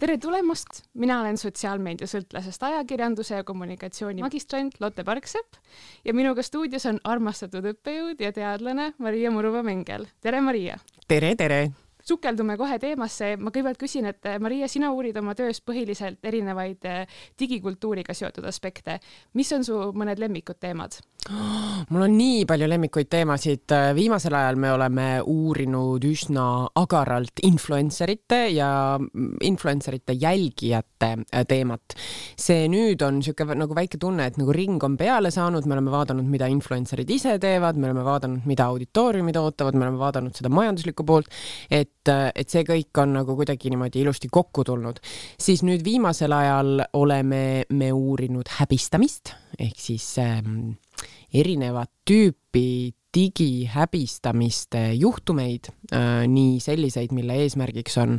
tere tulemast, mina olen sotsiaalmeediasõltlasest ajakirjanduse ja kommunikatsiooni magistrant Lotte Parksepp ja minuga stuudios on armastatud õppejõud ja teadlane Maria Muruva-Mengel. tere, Maria! tere, tere! sukeldume kohe teemasse. ma kõigepealt küsin, et Maria, sina uurid oma töös põhiliselt erinevaid eh, digikultuuriga seotud aspekte. mis on su mõned lemmikud teemad? Mul on nii palju lemmikuid teemasid. viimasel ajal me oleme uurinud üsna agaralt influencerite ja influencerite jälgijate teemat. see nüüd on niisugune nagu väike tunne, et nagu ring on peale saanud, me oleme vaadanud, mida influencer'id ise teevad, me oleme vaadanud, mida auditooriumid ootavad, me oleme vaadanud seda majanduslikku poolt, et, et see kõik on nagu kuidagi niimoodi ilusti kokku tulnud. siis nüüd viimasel ajal oleme me uurinud häbistamist ehk siis ähm, erinevat tüüpi digihäbistamiste juhtumeid, äh, nii selliseid, mille eesmärgiks on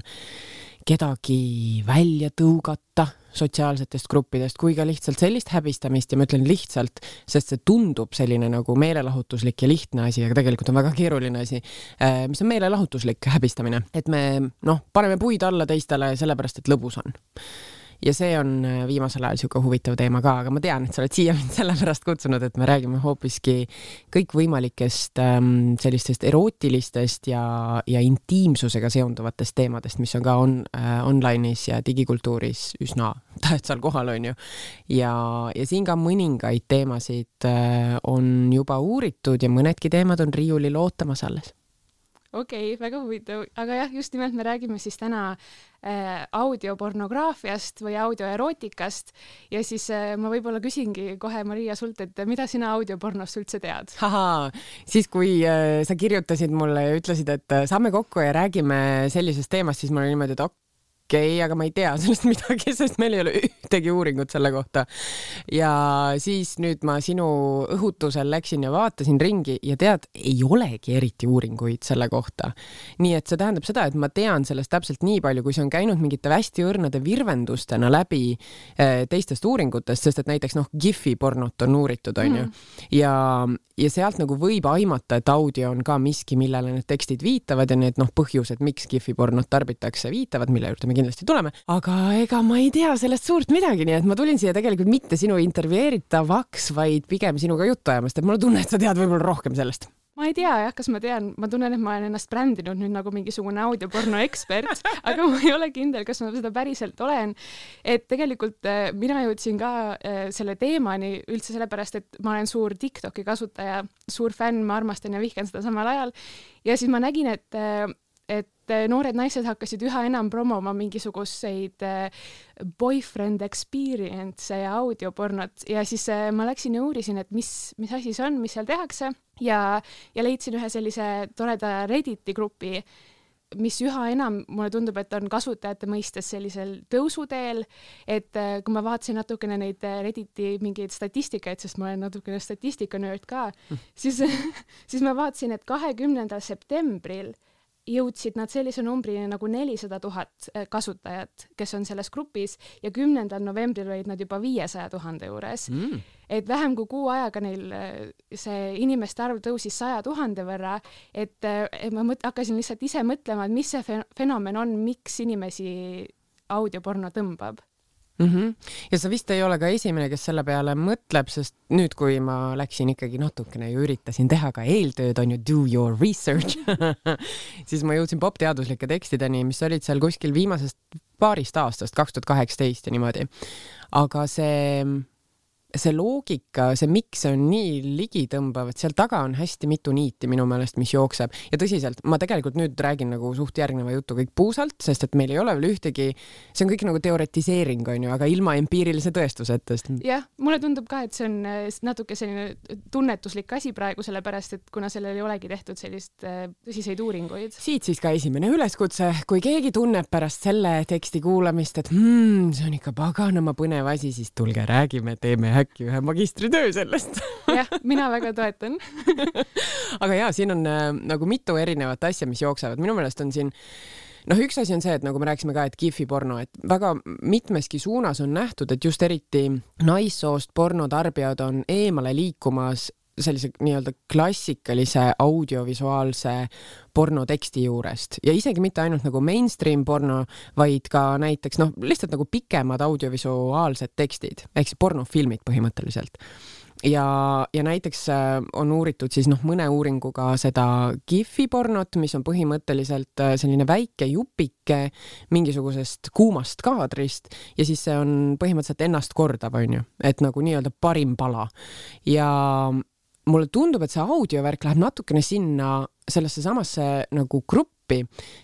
kedagi välja tõugata sotsiaalsetest gruppidest kui ka lihtsalt sellist häbistamist ja ma ütlen lihtsalt, sest see tundub selline nagu meelelahutuslik ja lihtne asi, aga tegelikult on väga keeruline asi, äh, mis on meelelahutuslik häbistamine, et me noh, paneme puid alla teistele sellepärast, et lõbus on ja see on äh, viimasel ajal niisugune huvitav teema ka, aga ma tean, et sa oled siia mind sellepärast kutsunud, et me räägime hoopiski kõikvõimalikest ähm, sellistest erootilistest ja, ja intiimsusega seonduvatest teemadest, mis on ka on äh, online'is ja digikultuuris üsna tähtsal kohal, on ju. ja, ja siin ka mõningaid teemasid äh, on juba uuritud ja mõnedki teemad on riiulil ootamas alles okei okay,, väga huvitav, aga jah, just nimelt me räägime siis täna äh, audiopornograafiast või audioerootikast ja siis äh, ma võib-olla küsingi kohe Maria sult, et mida sina audiopornost üldse tead? siis kui äh, sa kirjutasid mulle ja ütlesid, et äh, saame kokku ja räägime sellisest teemast, siis mul oli niimoodi, et okei okei okay,, aga ma ei tea sellest midagi, sest meil ei ole ühtegi uuringut selle kohta. ja siis nüüd ma sinu õhutusel läksin ja vaatasin ringi ja tead, ei olegi eriti uuringuid selle kohta. nii et see tähendab seda, et ma tean sellest täpselt nii palju, kui see on käinud mingite hästi õrnade virvendustena läbi eh, teistest uuringutest, sest et näiteks noh, GIF-i pornot on uuritud, onju. Mm. ja, ja sealt nagu võib aimata, et audio on ka miski, millele need tekstid viitavad ja need noh, põhjused, miks GIF-i pornot tarbitakse, viitavad, mille juurde me kindlasti tuleme, aga ega ma ei tea sellest suurt midagi, nii et ma tulin siia tegelikult mitte sinu intervjueeritavaks, vaid pigem sinuga juttu ajamast, et mul on tunne, et sa tead võib-olla rohkem sellest ma ei tea jah, kas ma tean, ma tunnen, et ma olen ennast brändinud nüüd nagu mingisugune audioporno ekspert aga ma ei ole kindel, kas ma seda päriselt olen. et tegelikult äh, mina jõudsin ka äh, selle teemani üldse sellepärast, et ma olen suur Tiktoki kasutaja, suur fänn, ma armastan ja vihkan seda samal ajal. ja siis ma nägin, et äh, et noored naised hakkasid üha enam promoma mingisuguseid boyfriend experience'e ja audiopornot. Ja siis ma läksin ja uurisin, et mis, mis asi see on, mis seal tehakse. Ja, ja leidsin ühe sellise toreda Redditi grupi, mis üha enam mulle tundub, et on kasutajate mõistes sellisel tõusuteel, et äh, kui ma vaatasin natukene neid äh, Redditi mingeid statistikaid, sest ma olen natukene statistikanörd ka mm., siis siis ma vaatasin, et kahekümnendal septembril jõudsid nad sellise numbrini nagu nelisada tuhat äh, kasutajat, kes on selles grupis ja kümnendal novembril olid nad juba viiesaja tuhande juures. Mm. Et vähem kui kuu ajaga neil äh, see inimeste arv tõusis saja tuhande võrra, et, et ma mõt-, hakkasin lihtsalt ise mõtlema, et mis see fenomen on, miks inimesi audioporno tõmbab mm. -hmm. ja sa vist ei ole ka esimene, kes selle peale mõtleb, sest nüüd, kui ma läksin ikkagi natukene ju üritasin teha ka eeltööd, on ju do your research siis ma jõudsin popteaduslike tekstideni, mis olid seal kuskil viimasest paarist aastast, kaks tuhat kaheksateist ja niimoodi. aga see see loogika, see miks see on nii ligitõmbav, et seal taga on hästi mitu niiti minu meelest, mis jookseb ja tõsiselt, ma tegelikult nüüd räägin nagu suht järgneva jutu kõik puusalt, sest et meil ei ole veel ühtegi, see on kõik nagu teoretiseering onju, aga ilma empiirilise tõestuseta. jah, mulle tundub ka, et see on äh, natuke selline tunnetuslik asi praegu, sellepärast et kuna sellel ei olegi tehtud sellist äh, tõsiseid uuringuid. siit siis ka esimene üleskutse, kui keegi tunneb pärast selle teksti kuulamist, et hmm, see on ikka paganama põnev asi, siis tulge räägime, teeme äkki ühe magistritöö sellest. Jah, mina väga toetan. Aga ja siin on äh, nagu mitu erinevat asja, mis jooksevad, minu meelest on siin noh, üks asi on see, et nagu me rääkisime ka, et Gifi porno, et väga mitmeski suunas on nähtud, et just eriti naissoost pornotarbijad on eemale liikumas sellise nii-öelda klassikalise audiovisuaalse pornoteksti juurest. Ja isegi mitte ainult nagu mainstream porno, vaid ka näiteks noh, lihtsalt nagu pikemad audiovisuaalsed tekstid ehk siis pornofilmid põhimõtteliselt. Ja, ja näiteks äh, on uuritud siis noh, mõne uuringuga seda GIF-i pornot, mis on põhimõtteliselt äh, selline väike jupike mingisugusest kuumast kaadrist ja siis see on põhimõtteliselt ennast kordav, onju, et nagu nii-öelda parim pala. Ja mulle tundub, et see audiovärk läheb natukene sinna sellesse samasse nagu gruppi,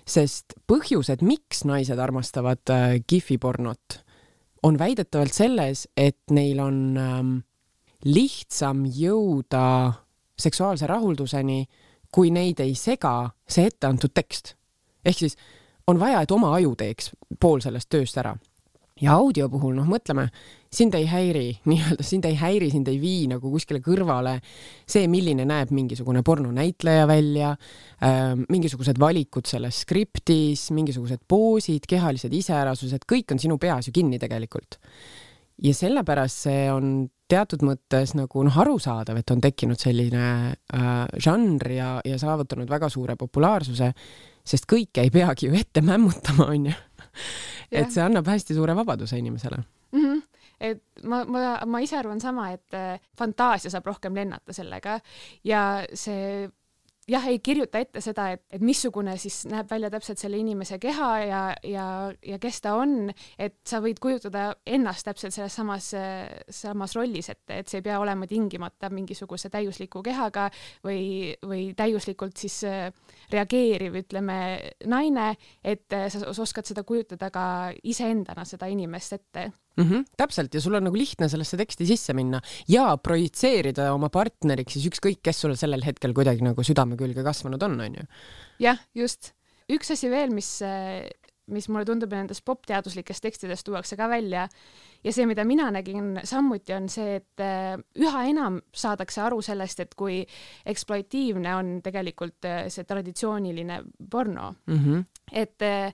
sest põhjused, miks naised armastavad äh, GIF-i pornot, on väidetavalt selles, et neil on ähm, lihtsam jõuda seksuaalse rahulduseni, kui neid ei sega see etteantud tekst. ehk siis on vaja, et oma aju teeks pool sellest tööst ära ja audio puhul, noh, mõtleme, sind ei häiri nii-öelda, sind ei häiri, sind ei vii nagu kuskile kõrvale see, milline näeb mingisugune pornonäitleja välja äh,, mingisugused valikud selles skriptis, mingisugused poosid, kehalised iseärasused, kõik on sinu peas ju kinni tegelikult. ja sellepärast see on teatud mõttes nagu noh, arusaadav, et on tekkinud selline äh, žanr ja, ja saavutanud väga suure populaarsuse, sest kõike ei peagi ju ette mämmutama, onju et see annab hästi suure vabaduse inimesele mm. -hmm et ma, ma, ma ise arvan sama, et äh, fantaasia saab rohkem lennata sellega ja see jah, ei kirjuta ette seda, et, et missugune siis näeb välja täpselt selle inimese keha ja, ja, ja kes ta on, et sa võid kujutada ennast täpselt selles samas, samas rollis, et, et see ei pea olema tingimata mingisuguse täiusliku kehaga või, või täiuslikult siis äh, reageeriv, ütleme, naine, et äh, sa oskad seda kujutada ka iseendana, seda inimest ette mm. -hmm, täpselt ja sul on nagu lihtne sellesse teksti sisse minna ja projitseerida oma partneriks siis ükskõik, kes sul sellel hetkel kuidagi nagu südame külge kasvanud on, onju. jah, just. üks asi veel, mis, mis mulle tundub, nendes popteaduslikes tekstides tuuakse ka välja ja see, mida mina nägin samuti, on see, et üha enam saadakse aru sellest, et kui eksploitiivne on tegelikult see traditsiooniline porno mm. -hmm et äh,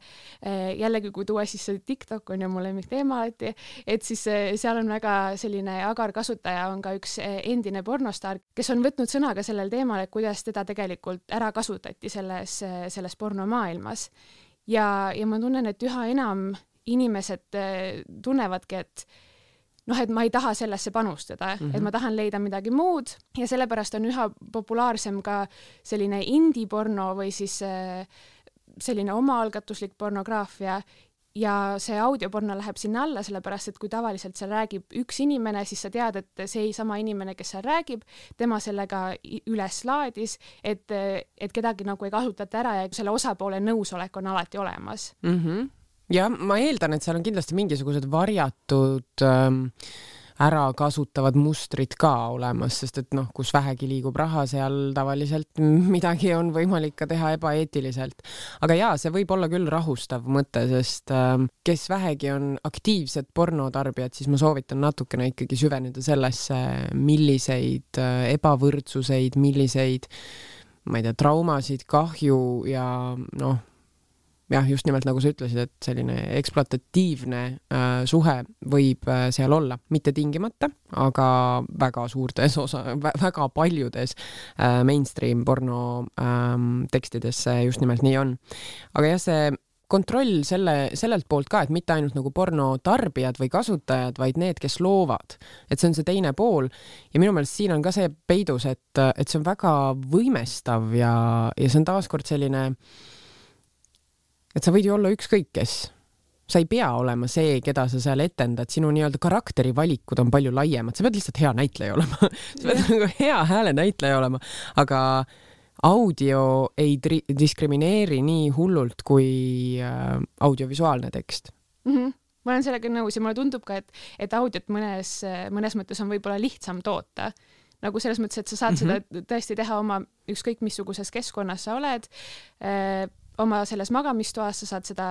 jällegi, kui tuua siis see TikTok on ju mu lemmikteema alati, et siis äh, seal on väga selline agar kasutaja on ka üks endine pornostaar, kes on võtnud sõna ka sellel teemal, et kuidas teda tegelikult ära kasutati selles, selles pornomaailmas. ja, ja ma tunnen, et üha enam inimesed tunnevadki, et noh, et ma ei taha sellesse panustada mm, -hmm. et mhm. ma tahan leida midagi muud ja sellepärast on üha populaarsem ka selline indie-porno või siis äh, selline omaalgatuslik pornograafia ja see audioporno läheb sinna alla, sellepärast et kui tavaliselt seal räägib üks inimene, siis sa tead, et seesama inimene, kes seal räägib, tema sellega üles laadis, et, et kedagi nagu ei kasutata ära ja selle osapoole nõusolek on alati olemas mm. -hmm. ja ma eeldan, et seal on kindlasti mingisugused varjatud ähm, ärakasutavad mustrid ka olemas, sest et noh, kus vähegi liigub raha, seal tavaliselt midagi on võimalik ka teha ebaeetiliselt. aga jaa, see võib olla küll rahustav mõte, sest äh, kes vähegi on aktiivsed pornotarbijad, siis ma soovitan natukene ikkagi süveneda sellesse, milliseid äh, ebavõrdsuseid, milliseid ma ei tea, traumasid, kahju ja noh jah, just nimelt nagu sa ütlesid, et selline ekspluatatiivne äh, suhe võib äh, seal olla, mitte tingimata, aga väga suurtes osa, väga paljudes äh, mainstream porno ähm, tekstides see just nimelt nii on. aga jah, see kontroll selle, sellelt poolt ka, et mitte ainult nagu porno tarbijad või kasutajad, vaid need, kes loovad, et see on see teine pool. Ja minu meelest siin on ka see peidus, et, et see on väga võimestav ja, ja see on taaskord selline äh, et sa võid ju olla ükskõik kes. Sa ei pea olema see, keda sa seal etendad, sinu nii-öelda karakterivalikud on palju laiemad, sa pead lihtsalt hea näitleja olema. Sa pead nagu hea häälenäitleja olema, aga audio ei diskrimineeri nii hullult kui äh, audiovisuaalne tekst. Mm. -hmm ma olen sellega nõus ja mulle tundub ka, et, et audiot mõnes, mõnes mõttes on võib-olla lihtsam toota. Nagu selles mõttes, et sa saad mm -hmm. seda tõesti teha oma ükskõik missuguses keskkonnas sa oled äh, oma selles magamistoas sa saad seda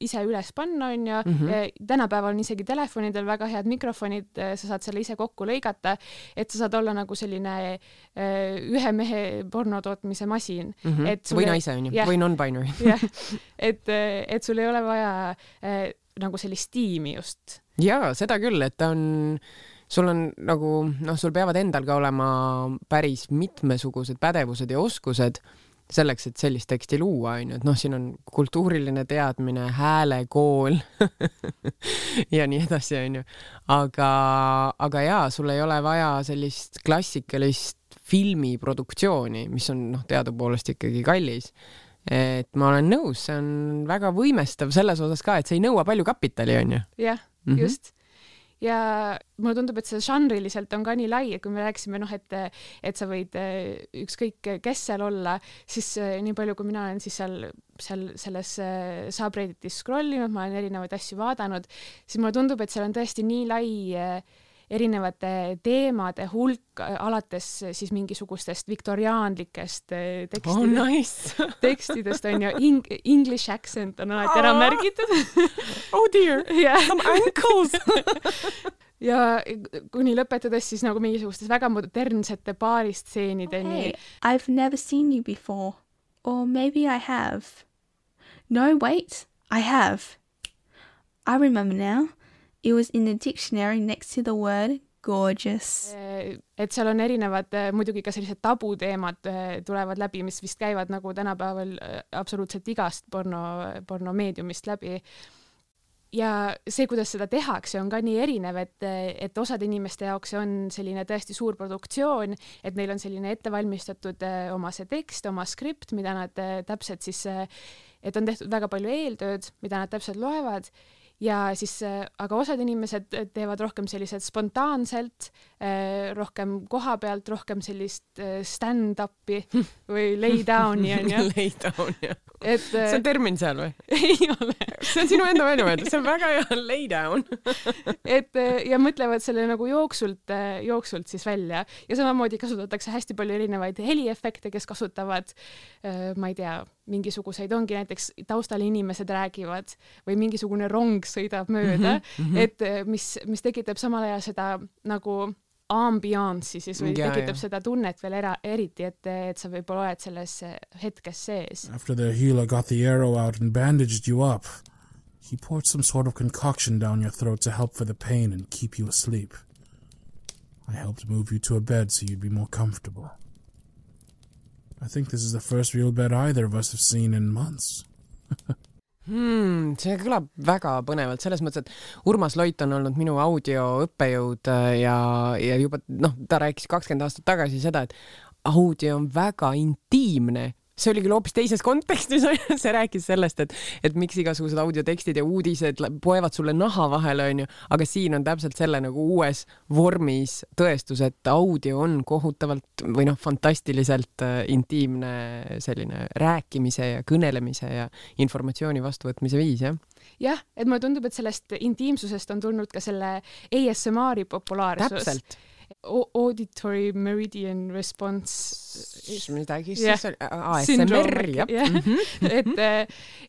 ise üles panna, onju mm. -hmm. tänapäeval on isegi telefonidel väga head mikrofonid, sa saad selle ise kokku lõigata, et sa saad olla nagu selline äh, ühe mehe porno tootmise masin mm. -hmm. või naise onju, või non-binary. jah, et, et sul ei ole vaja äh, nagu sellist tiimi just. jaa, seda küll, et ta on sul on nagu noh, sul peavad endal ka olema päris mitmesugused pädevused ja oskused selleks, et sellist teksti luua, onju, et noh, siin on kultuuriline teadmine, häälekool ja nii edasi, onju. aga, aga jaa, sul ei ole vaja sellist klassikalist filmiproduktsiooni, mis on noh, teadupoolest ikkagi kallis. et ma olen nõus, see on väga võimestav selles osas ka, et see ei nõua palju kapitali, onju. jah, mhm. just ja mulle tundub, et see žanriliselt on ka nii lai, et kui me rääkisime noh, et, et sa võid eh, ükskõik kes seal olla, siis eh, nii palju, kui mina olen siis seal, seal selles eh, subredditis scroll inud, ma olen erinevaid asju vaadanud, siis mulle tundub, et seal on tõesti nii lai erinevate teemade hulk, alates siis mingisugustest viktoriaanlikest tekstidest oh, nice. tekstidest on ju Ing, English accent on alati ära märgitud oh dear yeah., some ankles ja kuni lõpetades siis nagu mingisugustes väga modernsete baaristseenideni hey,. I've never seen you before or maybe I have. No, wait, I have. I remember now. It was in the dictionary next to the word gorgeous. et seal on erinevad muidugi ka sellised tabuteemad tulevad läbi, mis vist käivad nagu tänapäeval absoluutselt igast porno, pornomeediumist läbi ja see, kuidas seda tehakse, on ka nii erinev, et, et osade inimeste jaoks see on selline tõesti suur produktsioon, et neil on selline ettevalmistatud eh, oma see tekst, oma skript, mida nad eh, täpselt siis, eh, et on tehtud väga palju eeltööd, mida nad täpselt loevad ja siis aga osad inimesed teevad rohkem sellised spontaanselt, rohkem koha pealt, rohkem sellist stand-up'i või lay down'i onju. Lay down jah et see on termin seal või? ei ole. see on sinu enda välja mõeldud, see on väga hea lay down et ja mõtlevad selle nagu jooksult, jooksult siis välja ja samamoodi kasutatakse hästi palju erinevaid heliefekte, kes kasutavad ma ei tea, mingisuguseid, ongi näiteks taustal inimesed räägivad või mingisugune rong sõidab mööda mm, -hmm. et mis, mis tekitab samal ajal seda nagu ambianssi siis või ja, tekitab ja. seda tunnet veel era-, eriti, et, et sa võib-olla oled selles hetkes sees. After the healer got the arrow out and bandaged you up, he poured some sort of concoction down your throat to help for the pain and keep you asleep. I helped move you to a bed so you'd be more comfortable. I think this is the first real bed either of us have seen in months hmm,. see kõlab väga põnevalt selles mõttes, et Urmas Loit on olnud minu audioõppejõud äh, ja, ja juba noh, ta rääkis kakskümmend aastat tagasi seda, et audio on väga intiimne see oli küll hoopis teises kontekstis, see rääkis sellest, et, et miks igasugused audiotekstid ja uudised poevad sulle naha vahele, onju, aga siin on täpselt selle nagu uues vormis tõestus, et audio on kohutavalt või noh, fantastiliselt äh, intiimne selline rääkimise ja kõnelemise ja informatsiooni vastuvõtmise viis, jah jah, et mulle tundub, et sellest intiimsusest on tulnud ka selle ASMR-i populaarsus. täpselt auditory meridian response. midagi siis oli, ASMR jah. et,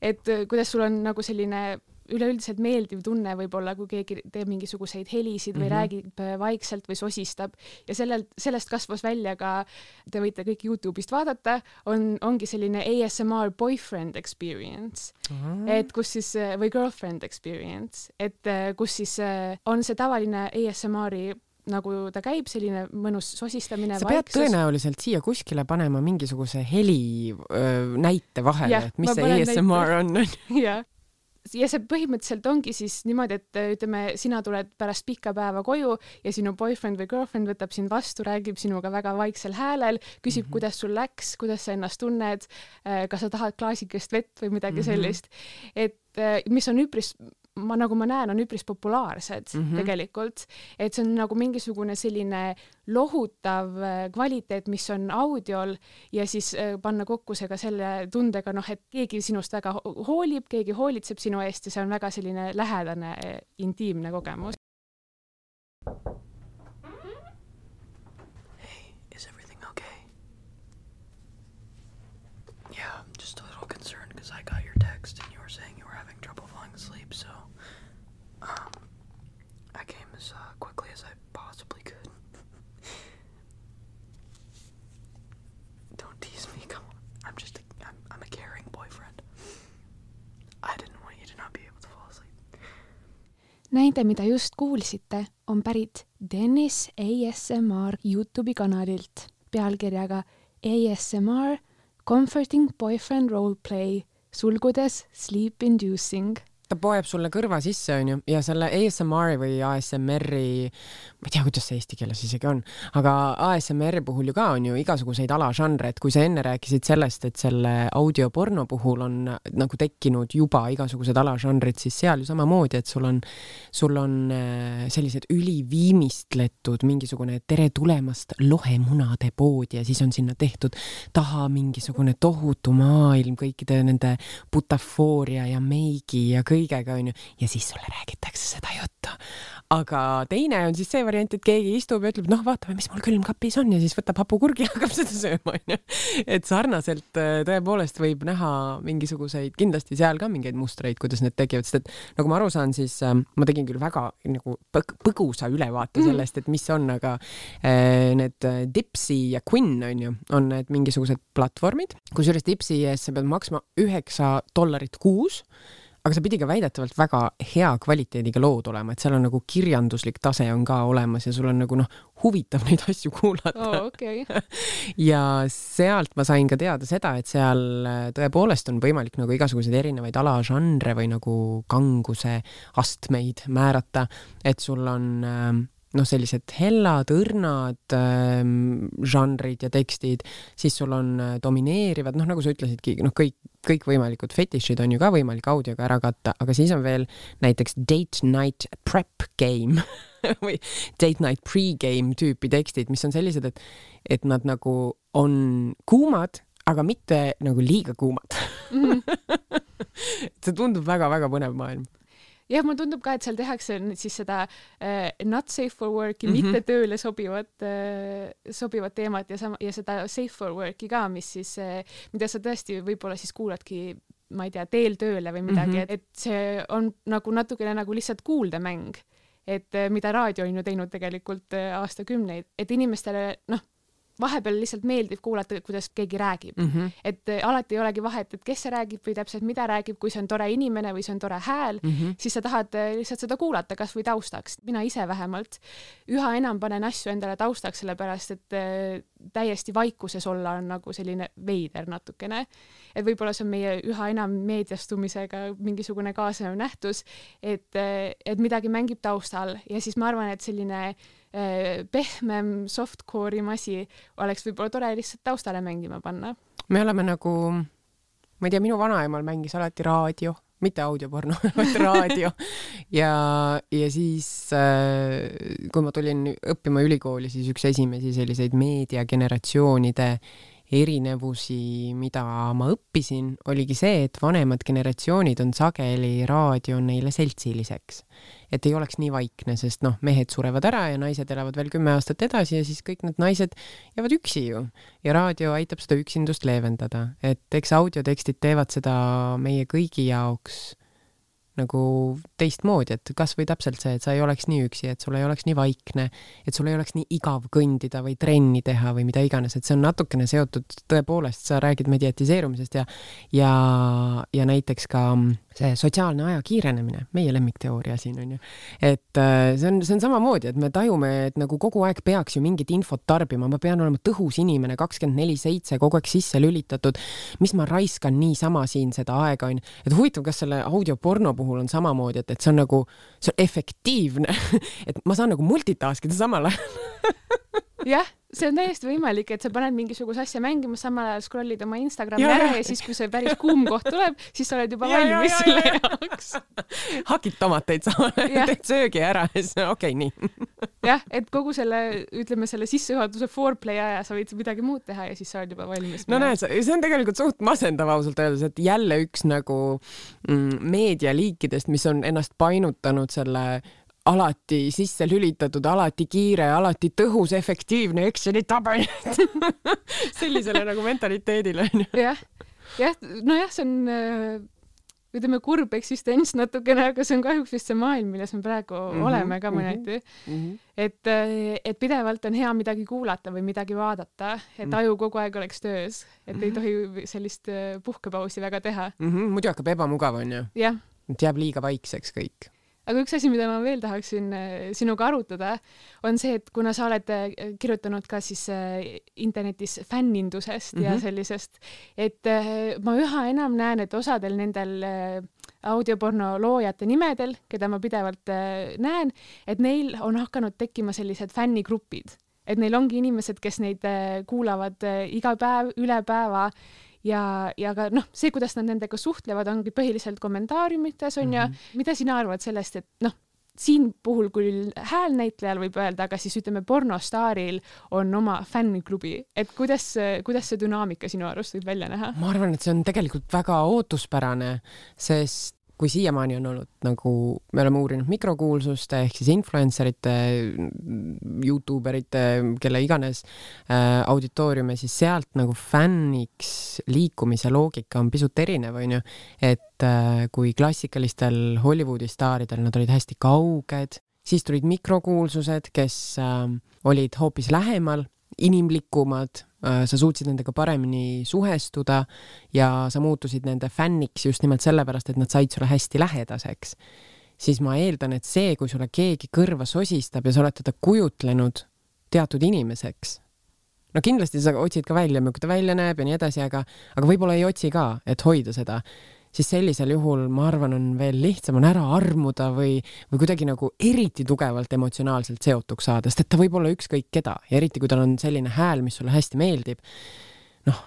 et kuidas sul on nagu selline üleüldiselt meeldiv tunne võib-olla, kui keegi teeb mingisuguseid helisid või mm -hmm. räägib äh, vaikselt või sosistab ja sellelt, sellest kasvas välja ka, te võite kõik Youtube'ist vaadata, on, ongi selline ASMR boyfriend experience mm, -hmm. et kus siis, äh, või girlfriend experience, et äh, kus siis on see tavaline ASMR-i nagu ta käib, selline mõnus sosistamine. sa pead vaiksus. tõenäoliselt siia kuskile panema mingisuguse heli öö, näite vahele, et mis see ASMR on, on. jah ja see põhimõtteliselt ongi siis niimoodi, et ütleme, sina tuled pärast pikka päeva koju ja sinu boyfriend või girlfriend võtab sind vastu, räägib sinuga väga vaiksel häälel, küsib mm, -hmm. kuidas sul läks, kuidas sa ennast tunned, kas sa tahad klaasikest vett või midagi mm -hmm. sellist. et mis on üpris ma nagu ma näen, on üpris populaarsed mm -hmm. tegelikult, et see on nagu mingisugune selline lohutav äh, kvaliteet, mis on audiol ja siis äh, panna kokku see ka selle tundega, noh, et keegi sinust väga hoolib, keegi hoolitseb sinu eest ja see on väga selline lähedane äh, intiimne kogemus. Näide, mida just kuulsite, on pärit Dennis ASMR Youtube'i kanalilt. Pealkirjaga ASMR Comforting Boyfriend Roleplay sulgudes Sleep Inducing ta poeb sulle kõrva sisse, onju, ja selle ASMR-i või ASMR-i, ma ei tea, kuidas see eesti keeles isegi on, aga ASMR-i puhul ju ka on ju igasuguseid alažanre, et kui sa enne rääkisid sellest, et selle audioporno puhul on nagu tekkinud juba igasugused alažanrid, siis seal ju samamoodi, et sul on, sul on äh, sellised üliviimistletud mingisugune tere tulemast lohemunade poodi ja siis on sinna tehtud taha mingisugune tohutu maailm kõikide nende butafooria ja meigi ja kõik kõigega, onju, ja siis sulle räägitakse seda juttu. aga teine on siis see variant, et keegi istub ja ütleb, noh, vaatame, mis mul külmkapis on ja siis võtab hapukurgi ja hakkab seda sööma, onju. et sarnaselt äh, tõepoolest võib näha mingisuguseid, kindlasti seal ka mingeid mustreid, kuidas need tekivad, sest et nagu ma aru saan, siis äh, ma tegin küll väga nagu põgusa ülevaate mhm. sellest, et mis on, aga äh, need Dipsy ja Quinn onju, on need mingisugused platvormid, kusjuures Dipsy eest sa pead maksma üheksa dollarit kuus aga see pidi ka väidetavalt väga hea kvaliteediga lood olema, et seal on nagu kirjanduslik tase on ka olemas ja sul on nagu noh, huvitav neid asju kuulata oh,. Okay. ja sealt ma sain ka teada seda, et seal äh, tõepoolest on võimalik nagu igasuguseid erinevaid alažanre või nagu kanguse astmeid määrata, et sul on äh, noh, sellised hellad, õrnad ähm, žanrid ja tekstid, siis sul on äh, domineerivad, noh, nagu sa ütlesidki, noh, kõik, kõikvõimalikud fetišid on ju ka võimalik audioga ära katta, aga siis on veel näiteks date night prep game või date night pre-game tüüpi tekstid, mis on sellised, et, et nad nagu on kuumad, aga mitte nagu liiga kuumad mm. -hmm. see tundub väga-väga põnev maailm jah, mulle tundub ka, et seal tehakse siis seda äh, not safe for work'i mm, -hmm. mitte tööle sobivat äh,, sobivat teemat ja sama ja seda safe for work'i ka, mis siis äh,, mida sa tõesti võib-olla siis kuuladki ma ei tea, teel tööle või midagi mm, -hmm. et, et see on nagu natukene nagu lihtsalt kuuldemäng et mida raadio on ju teinud tegelikult aastakümneid, et inimestele noh vahepeal lihtsalt meeldib kuulata, kuidas keegi räägib mm. -hmm. et äh, alati ei olegi vahet, et kes see räägib või täpselt mida räägib, kui see on tore inimene või see on tore hääl mm, -hmm. siis sa tahad äh, lihtsalt seda kuulata kasvõi taustaks. mina ise vähemalt üha enam panen asju endale taustaks, sellepärast et äh, täiesti vaikuses olla on nagu selline veider natukene. et võib-olla see on meie üha enam meediastumisega mingisugune kaasnev nähtus, et, et midagi mängib taustal ja siis ma arvan, et selline äh, pehmem softcore'i masi oleks võib-olla tore lihtsalt taustale mängima panna. me oleme nagu, ma ei tea, minu vanaemal mängis alati raadio, mitte audioporno, vaid raadio ja, ja siis äh, kui ma tulin õppima ülikooli, siis üks esimesi selliseid meediageneratsioonide erinevusi, mida ma õppisin, oligi see, et vanemad generatsioonid on sageli raadio neile seltsiliseks. Et ei oleks nii vaikne, sest noh, mehed surevad ära ja naised elavad veel kümme aastat edasi ja siis kõik need naised jäävad üksi ju. ja raadio aitab seda üksindust leevendada, et eks audiotekstid teevad seda meie kõigi jaoks nagu teistmoodi, et kasvõi täpselt see, et sa ei oleks nii üksi, et sul ei oleks nii vaikne, et sul ei oleks nii igav kõndida või trenni teha või mida iganes, et see on natukene seotud, tõepoolest, sa räägid mediatiseerumisest ja ja, ja näiteks ka see sotsiaalne aja kiirenemine, meie lemmikteooria siin on ju. et äh, see on, see on samamoodi, et me tajume, et nagu kogu aeg peaks ju mingit infot tarbima, ma pean olema tõhus inimene, kakskümmend neli seitse, kogu aeg sisse lülitatud. mis ma raiskan niisama siin seda aega onju, et huvitav, kas selle audioporno puhul on samamoodi, et, et see on nagu, see on efektiivne et ma saan nagu multitask ida samal ajal jah see on täiesti võimalik, et sa paned mingisuguse asja mängima, samal ajal scroll'id oma Instagrami ja, ära ja siis, kui see päris kuum koht tuleb, siis sa oled juba ja, valmis ja, selle jaoks. hakid tomateid samal ajal, teed söögi ära ja siis okei okay,, nii. jah, et kogu selle, ütleme selle sissejuhatuse foreplay aja sa võid midagi muud teha ja siis sa oled juba valmis. no näed, see on tegelikult suht masendav ausalt öeldes, et jälle üks nagu mm, meedialiikidest, mis on ennast painutanud selle alati sisse lülitatud, alati kiire, alati tõhus, efektiivne Exceli tabel sellisele nagu mentaliteedile onju. jah, jah, nojah, see on äh, ütleme kurb eksistents natukene, aga see on kahjuks vist see maailm, milles me praegu mm -hmm, oleme ka mõneti mm. -hmm. et, äh, et pidevalt on hea midagi kuulata või midagi vaadata, et mm -hmm. aju kogu aeg oleks töös, et mm -hmm. ei mhm. tohi sellist äh, puhkepausi väga teha mm. -hmm, muidu hakkab ebamugav onju. et jääb liiga vaikseks kõik aga üks asi, mida ma veel tahaksin sinuga arutada, on see, et kuna sa oled kirjutanud ka siis internetis fännindusest mm -hmm. ja mhm. sellisest, et ma üha enam näen, et osadel nendel audioporno loojate nimedel, keda ma pidevalt näen, et neil on hakanud tekkima sellised fännigrupid et neil ongi inimesed, kes neid kuulavad iga päev, üle päeva ja, ja ka noh, see, kuidas nad nendega suhtlevad, ongi põhiliselt kommentaariumites onju mm. -hmm. mida sina arvad sellest, et noh, siin puhul küll häälnäitlejal võib öelda, aga siis ütleme, pornostaaril on oma fänniklubi, et kuidas, kuidas see dünaamika sinu arust võib välja näha? ma arvan, et see on tegelikult väga ootuspärane, sest kui siiamaani on olnud nagu, me oleme uurinud mikrokuulsuste ehk siis influencer ite, Youtube erite, kelle iganes äh, auditooriume, siis sealt nagu fänniks liikumise loogika on pisut erinev, onju. et äh, kui klassikalistel Hollywoodi staaridel nad olid hästi kauged, siis tulid mikrokuulsused, kes äh, olid hoopis lähemal inimlikumad, sa suutsid nendega paremini suhestuda ja sa muutusid nende fänniks just nimelt sellepärast, et nad said sulle hästi lähedaseks, siis ma eeldan, et see, kui sulle keegi kõrva sosistab ja sa oled teda kujutlenud teatud inimeseks, no kindlasti sa otsid ka välja, milline ta välja näeb ja nii edasi, aga, aga võib-olla ei otsi ka, et hoida seda siis sellisel juhul ma arvan, on veel lihtsam on ära armuda või, või kuidagi nagu eriti tugevalt emotsionaalselt seotuks saada, sest et ta võib olla ükskõik keda ja eriti, kui tal on selline hääl, mis sulle hästi meeldib. noh,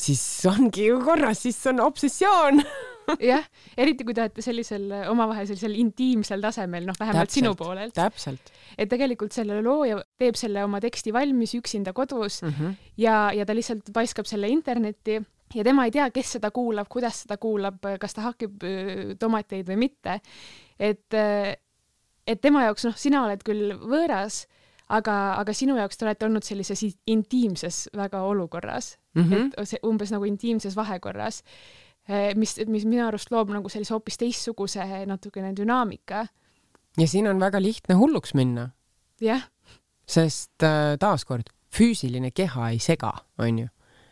siis ongi ju korras, siis on obsessioon jah, eriti kui te olete sellisel omavahel sellisel intiimsel tasemel, noh, vähemalt täpselt, sinu poolelt. täpselt. et tegelikult selle looja teeb selle oma teksti valmis üksinda kodus mm -hmm. ja, ja ta lihtsalt paiskab selle internetti ja tema ei tea, kes seda kuulab, kuidas seda kuulab, kas ta hakib tomateid või mitte. et, et tema jaoks, noh, sina oled küll võõras, aga, aga sinu jaoks te olete olnud sellises intiimses väga olukorras mm, -hmm. et see umbes nagu intiimses vahekorras, mis, mis minu arust loob nagu sellise hoopis teistsuguse natukene dünaamika. ja siin on väga lihtne hulluks minna. jah. sest äh, taaskord, füüsiline keha ei sega, onju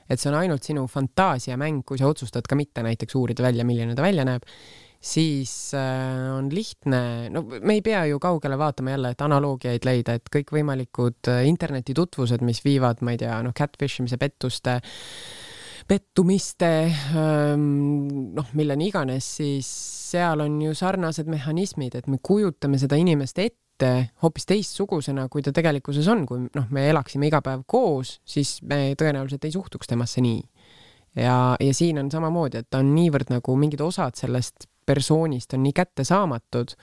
et see on ainult sinu fantaasiamäng, kui sa otsustad ka mitte näiteks uurida välja, milline ta välja näeb, siis äh, on lihtne, no me ei pea ju kaugele vaatama jälle, et analoogiaid leida, et kõikvõimalikud äh, internetitutvused, mis viivad, ma ei tea, noh, catfish imise, pettuste, pettumiste, ähm, noh, milleni iganes, siis seal on ju sarnased mehhanismid, et me kujutame seda inimest ette, ette hoopis teistsugusena, kui ta tegelikkuses on, kui noh, me elaksime iga päev koos, siis me tõenäoliselt ei suhtuks temasse nii. ja, ja siin on samamoodi, et ta on niivõrd nagu mingid osad sellest persoonist on nii kättesaamatud,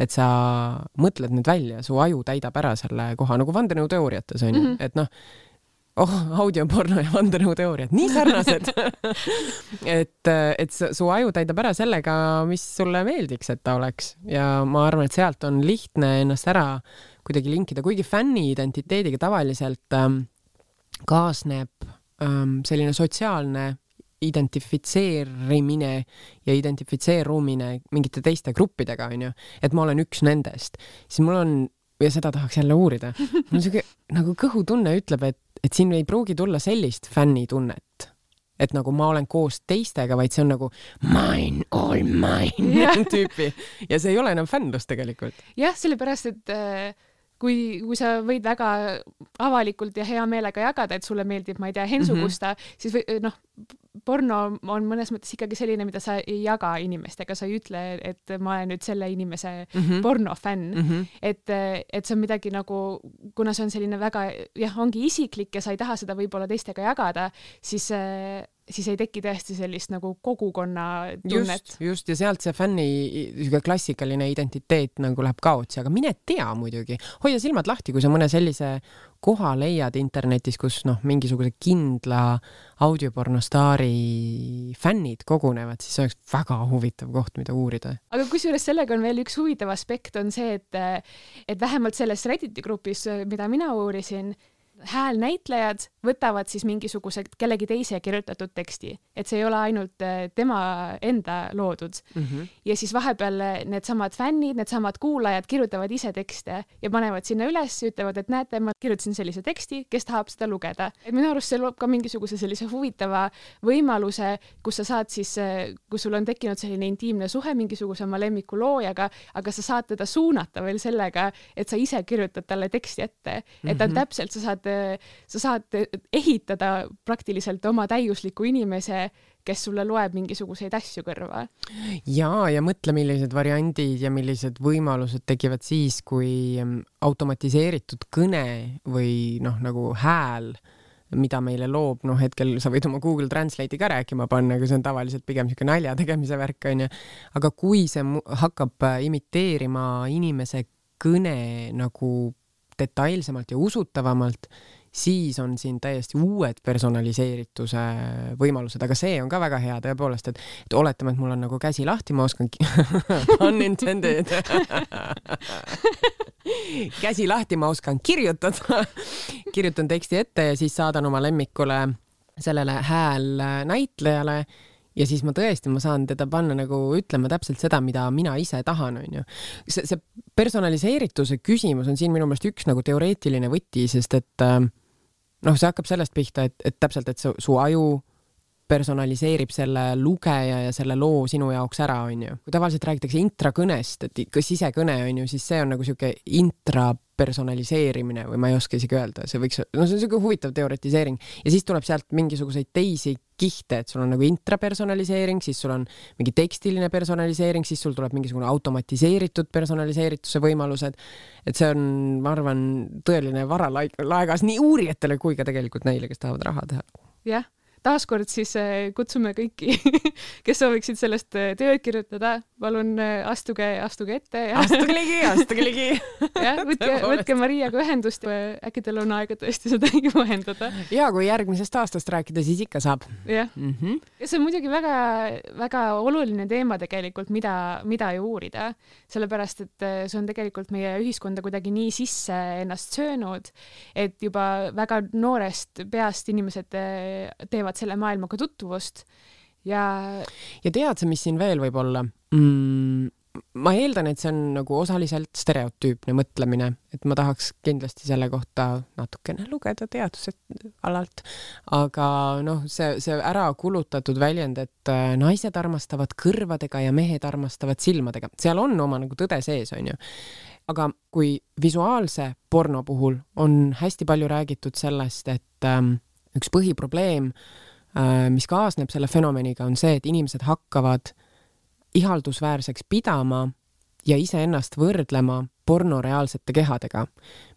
et sa mõtled need välja, su aju täidab ära selle koha nagu vandenõuteooriates on ju mm, -hmm. et noh, oh, audioporno ja vandenõuteooriad, nii sarnased. Et, et su aju täidab ära sellega, mis sulle meeldiks, et ta oleks. Ja ma arvan, et sealt on lihtne ennast ära kuidagi linkida, kuigi fänni identiteediga tavaliselt ähm, kaasneb ähm, selline sotsiaalne identifitseerimine ja identifitseerumine mingite teiste gruppidega, onju, et ma olen üks nendest, siis mul on ja seda tahaks jälle uurida. mul on siuke nagu kõhutunne ütleb, et, et siin ei pruugi tulla sellist fännitunnet, et nagu ma olen koos teistega, vaid see on nagu mine, all mine tüüpi ja see ei ole enam fännlus tegelikult. jah, sellepärast et äh kui, kui sa võid väga avalikult ja hea meelega jagada, et sulle meeldib, ma ei tea, Hensu mm -hmm. Kusta, siis või noh, porno on mõnes mõttes ikkagi selline, mida sa ei jaga inimestega, sa ei ütle, et ma olen nüüd selle inimese mm -hmm. pornofänn mm. -hmm. et, et see on midagi nagu, kuna see on selline väga jah, ongi isiklik ja sa ei taha seda võib-olla teistega jagada, siis siis ei teki tõesti sellist nagu kogukonna tunnet. just, ja sealt see fänni niisugune klassikaline identiteet nagu läheb kaotsi, aga mine tea muidugi, hoia silmad lahti, kui sa mõne sellise koha leiad internetis, kus noh, mingisuguse kindla audiopornostaari fännid kogunevad, siis see oleks väga huvitav koht, mida uurida. aga kusjuures sellega on veel üks huvitav aspekt, on see, et et vähemalt selles Redditi grupis, mida mina uurisin, häälnäitlejad võtavad siis mingisuguse kellegi teise kirjutatud teksti, et see ei ole ainult äh, tema enda loodud mm. -hmm. ja siis vahepeal needsamad fännid, needsamad kuulajad kirjutavad ise tekste ja panevad sinna üles, ütlevad, et näete, ma kirjutasin sellise teksti, kes tahab seda lugeda. et minu arust see loob ka mingisuguse sellise huvitava võimaluse, kus sa saad siis, äh, kus sul on tekkinud selline intiimne suhe mingisuguse oma lemmiku loojaga, aga sa saad teda suunata veel sellega, et sa ise kirjutad talle teksti ette, et ta mm -hmm. täpselt, sa saad sa saad ehitada praktiliselt oma täiusliku inimese, kes sulle loeb mingisuguseid asju kõrva. ja, ja mõtle, millised variandid ja millised võimalused tekivad siis, kui mm, automatiseeritud kõne või noh, nagu hääl mida meile loob, noh, hetkel sa võid oma Google Translate'i ka rääkima panna, aga see on tavaliselt pigem niisugune nalja tegemise värk, onju. aga kui see hakkab imiteerima inimese kõne nagu detailsemalt ja usutavamalt, siis on siin täiesti uued personaliseerituse võimalused, aga see on ka väga hea tõepoolest, et, et oletame, et mul on nagu käsi lahti, ma oskan unintended käsi lahti, ma oskan kirjutada. Kirjutan teksti ette ja siis saadan oma lemmikule sellele häälnäitlejale ja siis ma tõesti, ma saan teda panna nagu ütlema täpselt seda, mida mina ise tahan, onju. see, see personaliseerituse küsimus on siin minu meelest üks nagu teoreetiline võti, sest et äh, noh, see hakkab sellest pihta, et, et täpselt, et su, su aju personaliseerib selle lugeja ja selle loo sinu jaoks ära, onju. kui tavaliselt räägitakse intrakõnest, et kas sisekõne onju, siis see on nagu sihuke intra personaliseerimine või ma ei oska isegi öelda, see võiks, no see on niisugune huvitav teoretiseering ja siis tuleb sealt mingisuguseid teisi kihte, et sul on nagu intrapersonaliseering, siis sul on mingi tekstiline personaliseering, siis sul tuleb mingisugune automatiseeritud personaliseerituse võimalused. et see on, ma arvan, tõeline varalaegas nii uurijatele kui ka tegelikult neile, kes tahavad raha teha. jah taaskord siis äh, kutsume kõiki, kes sooviksid sellest äh, tööd kirjutada, palun äh, astuge, astuge ette ja astuge ligi, astuge ligi. jah, võtke, võtke Mariaga ühendust, äkki teil on aega tõesti seda juhendada. ja kui järgmisest aastast rääkida, siis ikka saab. jah mm -hmm., ja see on muidugi väga-väga oluline teema tegelikult, mida, mida ju uurida, sellepärast et see on tegelikult meie ühiskonda kuidagi nii sisse ennast söönud, et juba väga noorest peast inimesed teevad saavad selle maailmaga tutvust ja. ja tead sa, mis siin veel võib olla mm,? ma eeldan, et see on nagu osaliselt stereotüüpne mõtlemine, et ma tahaks kindlasti selle kohta natukene lugeda teaduse alalt, aga noh, see, see ära kulutatud väljend, et äh, naised armastavad kõrvadega ja mehed armastavad silmadega, seal on oma nagu tõde sees, onju aga kui visuaalse porno puhul on hästi palju räägitud sellest, et ähm, üks põhiprobleem, äh, mis kaasneb selle fenomeniga, on see, et inimesed hakkavad ihaldusväärseks pidama ja iseennast võrdlema pornoreaalsete kehadega,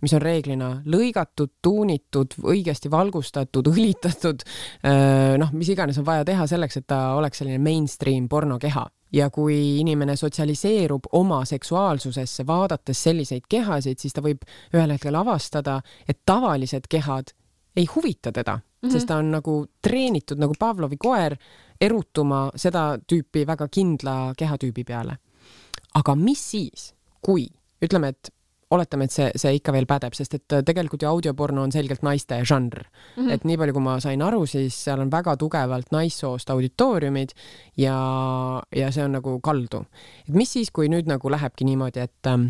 mis on reeglina lõigatud, tuunitud, õigesti valgustatud, õlitatud, äh, noh, mis iganes on vaja teha selleks, et ta oleks selline mainstream pornokeha. ja kui inimene sotsialiseerub oma seksuaalsusesse, vaadates selliseid kehasid, siis ta võib ühel hetkel avastada, et tavalised kehad ei huvita teda mm, -hmm. sest ta on nagu treenitud nagu Pavlovi koer erutuma seda tüüpi väga kindla kehatüübi peale. aga mis siis, kui ütleme, et oletame, et see, see ikka veel pädeb, sest et tegelikult ju audioporno on selgelt naiste žanr mm. -hmm. et nii palju, kui ma sain aru, siis seal on väga tugevalt naissoost auditooriumid ja, ja see on nagu kaldu. et mis siis, kui nüüd nagu lähebki niimoodi, et ähm,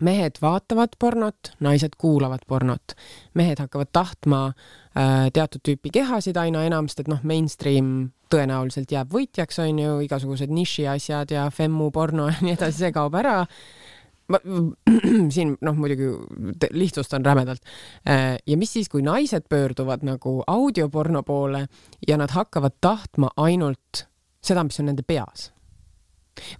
mehed vaatavad pornot, naised kuulavad pornot. mehed hakkavad tahtma äh, teatud tüüpi kehasid aina enam, sest et noh, mainstream tõenäoliselt jääb võitjaks, on ju, igasugused nišiasjad ja femmu porno ja nii edasi, see kaob ära. ma siin noh, muidugi lihtsustan rämedalt. Äh, ja mis siis, kui naised pöörduvad nagu audioporno poole ja nad hakkavad tahtma ainult seda, mis on nende peas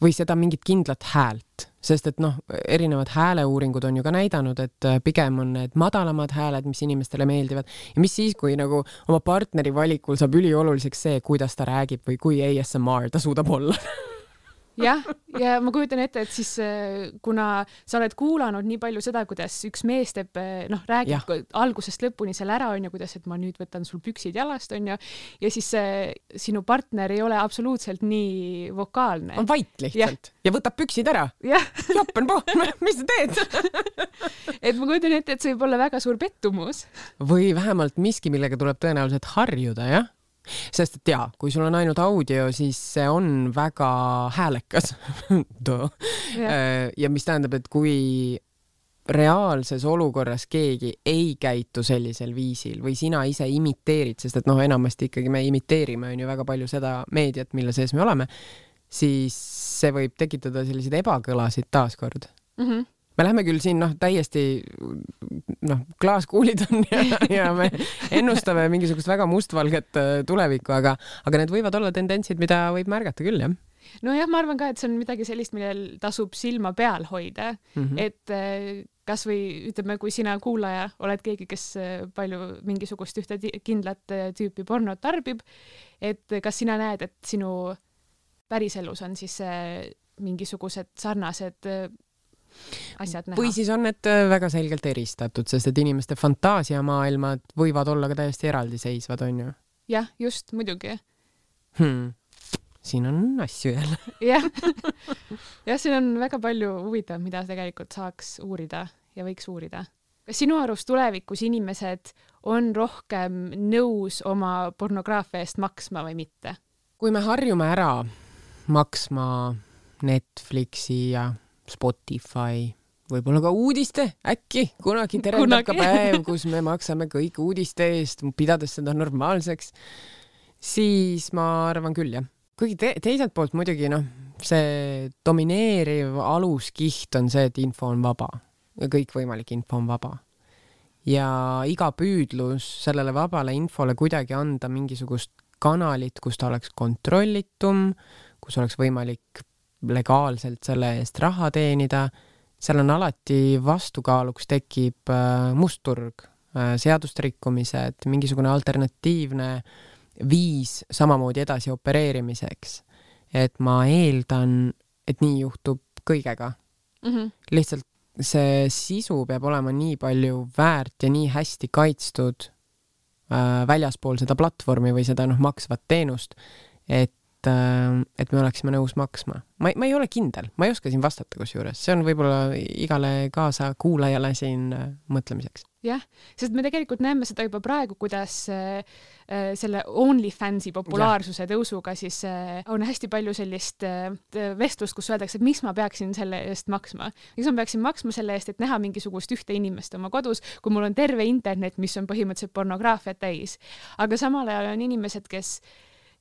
või seda mingit kindlat häält, sest et noh, erinevad hääleuuringud on ju ka näidanud, et äh, pigem on need madalamad hääled, mis inimestele meeldivad. Ja mis siis, kui nagu oma partneri valikul saab ülioluliseks see, kuidas ta räägib või kui ASMR ta suudab olla jah, ja ma kujutan ette, et siis äh, kuna sa oled kuulanud nii palju seda, kuidas üks mees teeb, äh, noh, räägib ko- algusest lõpuni selle ära, onju, kuidas, et ma nüüd võtan sul püksid jalast, onju, ja siis äh, sinu partner ei ole absoluutselt nii vokaalne. on vait lihtsalt ja võtab püksid ära. jah, joppen po, mis sa teed? et ma kujutan ette, et see võib olla väga suur pettumus. või vähemalt miski, millega tuleb tõenäoliselt harjuda, jah. Sest et jaa, kui sul on ainult audio, siis see on väga häälekas. ja mis tähendab, et kui reaalses olukorras keegi ei käitu sellisel viisil või sina ise imiteerid, sest et noh, enamasti ikkagi me imiteerime on ju väga palju seda meediat, mille sees me oleme, siis see võib tekitada selliseid ebakõlasid taaskord Mm -hmm. Me läheme küll siin noh, täiesti noh, klaaskuulid on ja, ja me ennustame mingisugust väga mustvalget äh, tulevikku, aga, aga need võivad olla tendentsid, mida võib märgata küll jah nojah, ma arvan ka, et see on midagi sellist, millel tasub silma peal hoida mm. -hmm. et äh, kasvõi ütleme, kui sina kuulaja oled keegi, kes äh, palju mingisugust ühte kindlat tüüpi pornot tarbib, et kas sina näed, et sinu päriselus on siis mingisugused sarnased asjad näha või? siis on need äh, väga selgelt eristatud, sest et inimeste fantaasiamaailmad võivad olla ka täiesti eraldiseisvad, onju jah, just muidugi hmm.. siin on asju jälle. jah, jah, siin on väga palju huvitavat, mida tegelikult saaks uurida ja võiks uurida. kas sinu arust tulevikus inimesed on rohkem nõus oma pornograafia eest maksma või mitte? kui me harjume ära maksma Netflixi ja Spotify, võib-olla ka uudiste, äkki kunagi terendab ka Kunagi. päev, kus me maksame kõik uudiste eest, pidades seda normaalseks, siis ma arvan küll jah. kuigi te teiselt poolt muidugi noh, see domineeriv aluskiht on see, et info on vaba ja kõikvõimalik info on vaba. ja iga püüdlus sellele vabale infole kuidagi anda mingisugust kanalit, kus ta oleks kontrollitum, kus oleks võimalik legaalselt selle eest raha teenida, seal on alati vastukaaluks tekib äh, mustturg, seaduste rikkumised, mingisugune alternatiivne viis samamoodi edasi opereerimiseks. et ma eeldan, et nii juhtub kõigega, mm. -hmm. lihtsalt see sisu peab olema nii palju väärt ja nii hästi kaitstud äh, väljaspool seda platvormi või seda noh, maksvat teenust, et äh,, et me oleksime nõus maksma. ma, ma ei ole kindel, ma ei oska siin vastata kusjuures, see on võib-olla igale kaasakuulajale siin äh, mõtlemiseks. jah, sest me tegelikult näeme seda juba praegu, kuidas äh, äh, selle OnlyFansi populaarsuse tõusuga siis on hästi palju sellist vestlust, kus öeldakse, et miks ma peaksin selle eest maksma. miks ma peaksin maksma selle eest, et näha mingisugust ühte inimest oma kodus, kui mul on terve internet, mis on põhimõtteliselt pornograafiat täis. aga samal ajal on inimesed, kes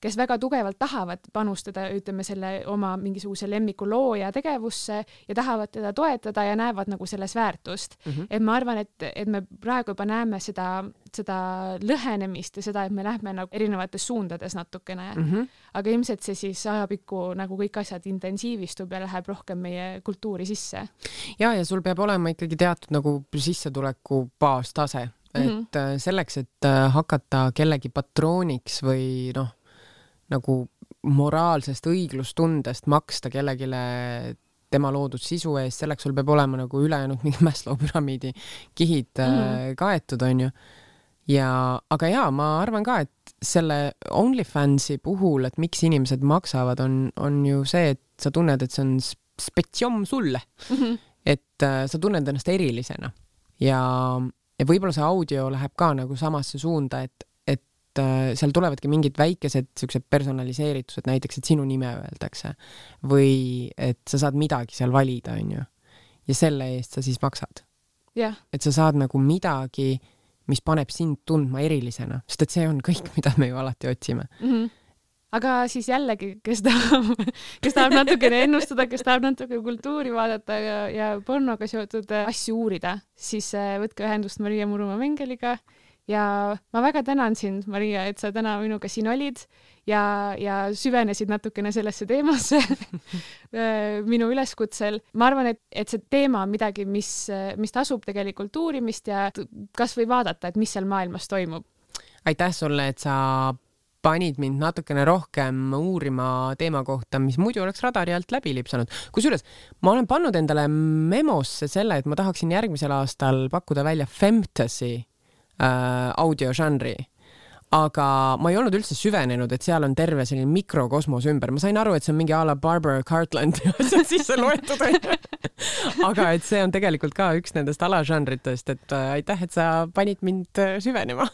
kes väga tugevalt tahavad panustada, ütleme selle oma mingisuguse lemmiku looja tegevusse ja tahavad teda toetada ja näevad nagu selles väärtust Mm -hmm. et ma arvan, et, et me praegu juba näeme seda, seda lõhenemist ja seda, et me lähme nagu erinevates suundades natukene mm, Mm -hmm. aga ilmselt see siis ajapikku nagu kõik asjad intensiivistub ja läheb rohkem meie kultuuri sisse ja, ja sul peab olema ikkagi teatud nagu sissetuleku baastase, et Mhm. mm -hmm. selleks, et äh, hakata kellegi patrooniks või noh, nagu moraalsest õiglustundest maksta kellelegi tema loodud sisu eest, selleks sul peab olema nagu ülejäänud mingi Maslow püramiidi kihid mm. -hmm. kaetud, onju. ja, aga jaa, ma arvan ka, et selle OnlyFansi puhul, et miks inimesed maksavad, on, on ju see, et sa tunned, et see on spetsiom sulle mm. -hmm. et äh, sa tunned ennast erilisena ja, ja võib-olla see audio läheb ka nagu samasse suunda, et, et äh, seal tulevadki mingid väikesed siuksed personaliseeritused, näiteks, et sinu nime öeldakse või et sa saad midagi seal valida, onju. ja selle eest sa siis maksad, jah, et sa saad nagu midagi, mis paneb sind tundma erilisena, sest et see on kõik, mida me ju alati otsime. mm. -hmm. aga siis jällegi, kes tahab, kes tahab natukene ennustada, kes tahab natuke kultuuri vaadata ja, ja pornoga seotud asju uurida, siis äh, võtke ühendust Maria Murumaa Mengeliga ja ma väga tänan sind, Maria, et sa täna minuga siin olid ja, ja süvenesid natukene sellesse teemasse äh, minu üleskutsel. ma arvan, et, et see teema on midagi, mis, mis tasub tegelikult uurimist ja kasvõi vaadata, et mis seal maailmas toimub. aitäh sulle, et sa panid mind natukene rohkem uurima teema kohta, mis muidu oleks radari alt läbi lipsanud. kusjuures ma olen pannud endale memosse selle, et ma tahaksin järgmisel aastal pakkuda välja fantasy audiožanri. Aga ma ei olnud üldse süvenenud, et seal on terve selline mikrokosmos ümber, ma sain aru, et see on mingi a la Barbara Cartland ja asjad sisse loetud onju. aga et see on tegelikult ka üks nendest alažanritest, et äh, aitäh, et sa panid mind äh, süvenema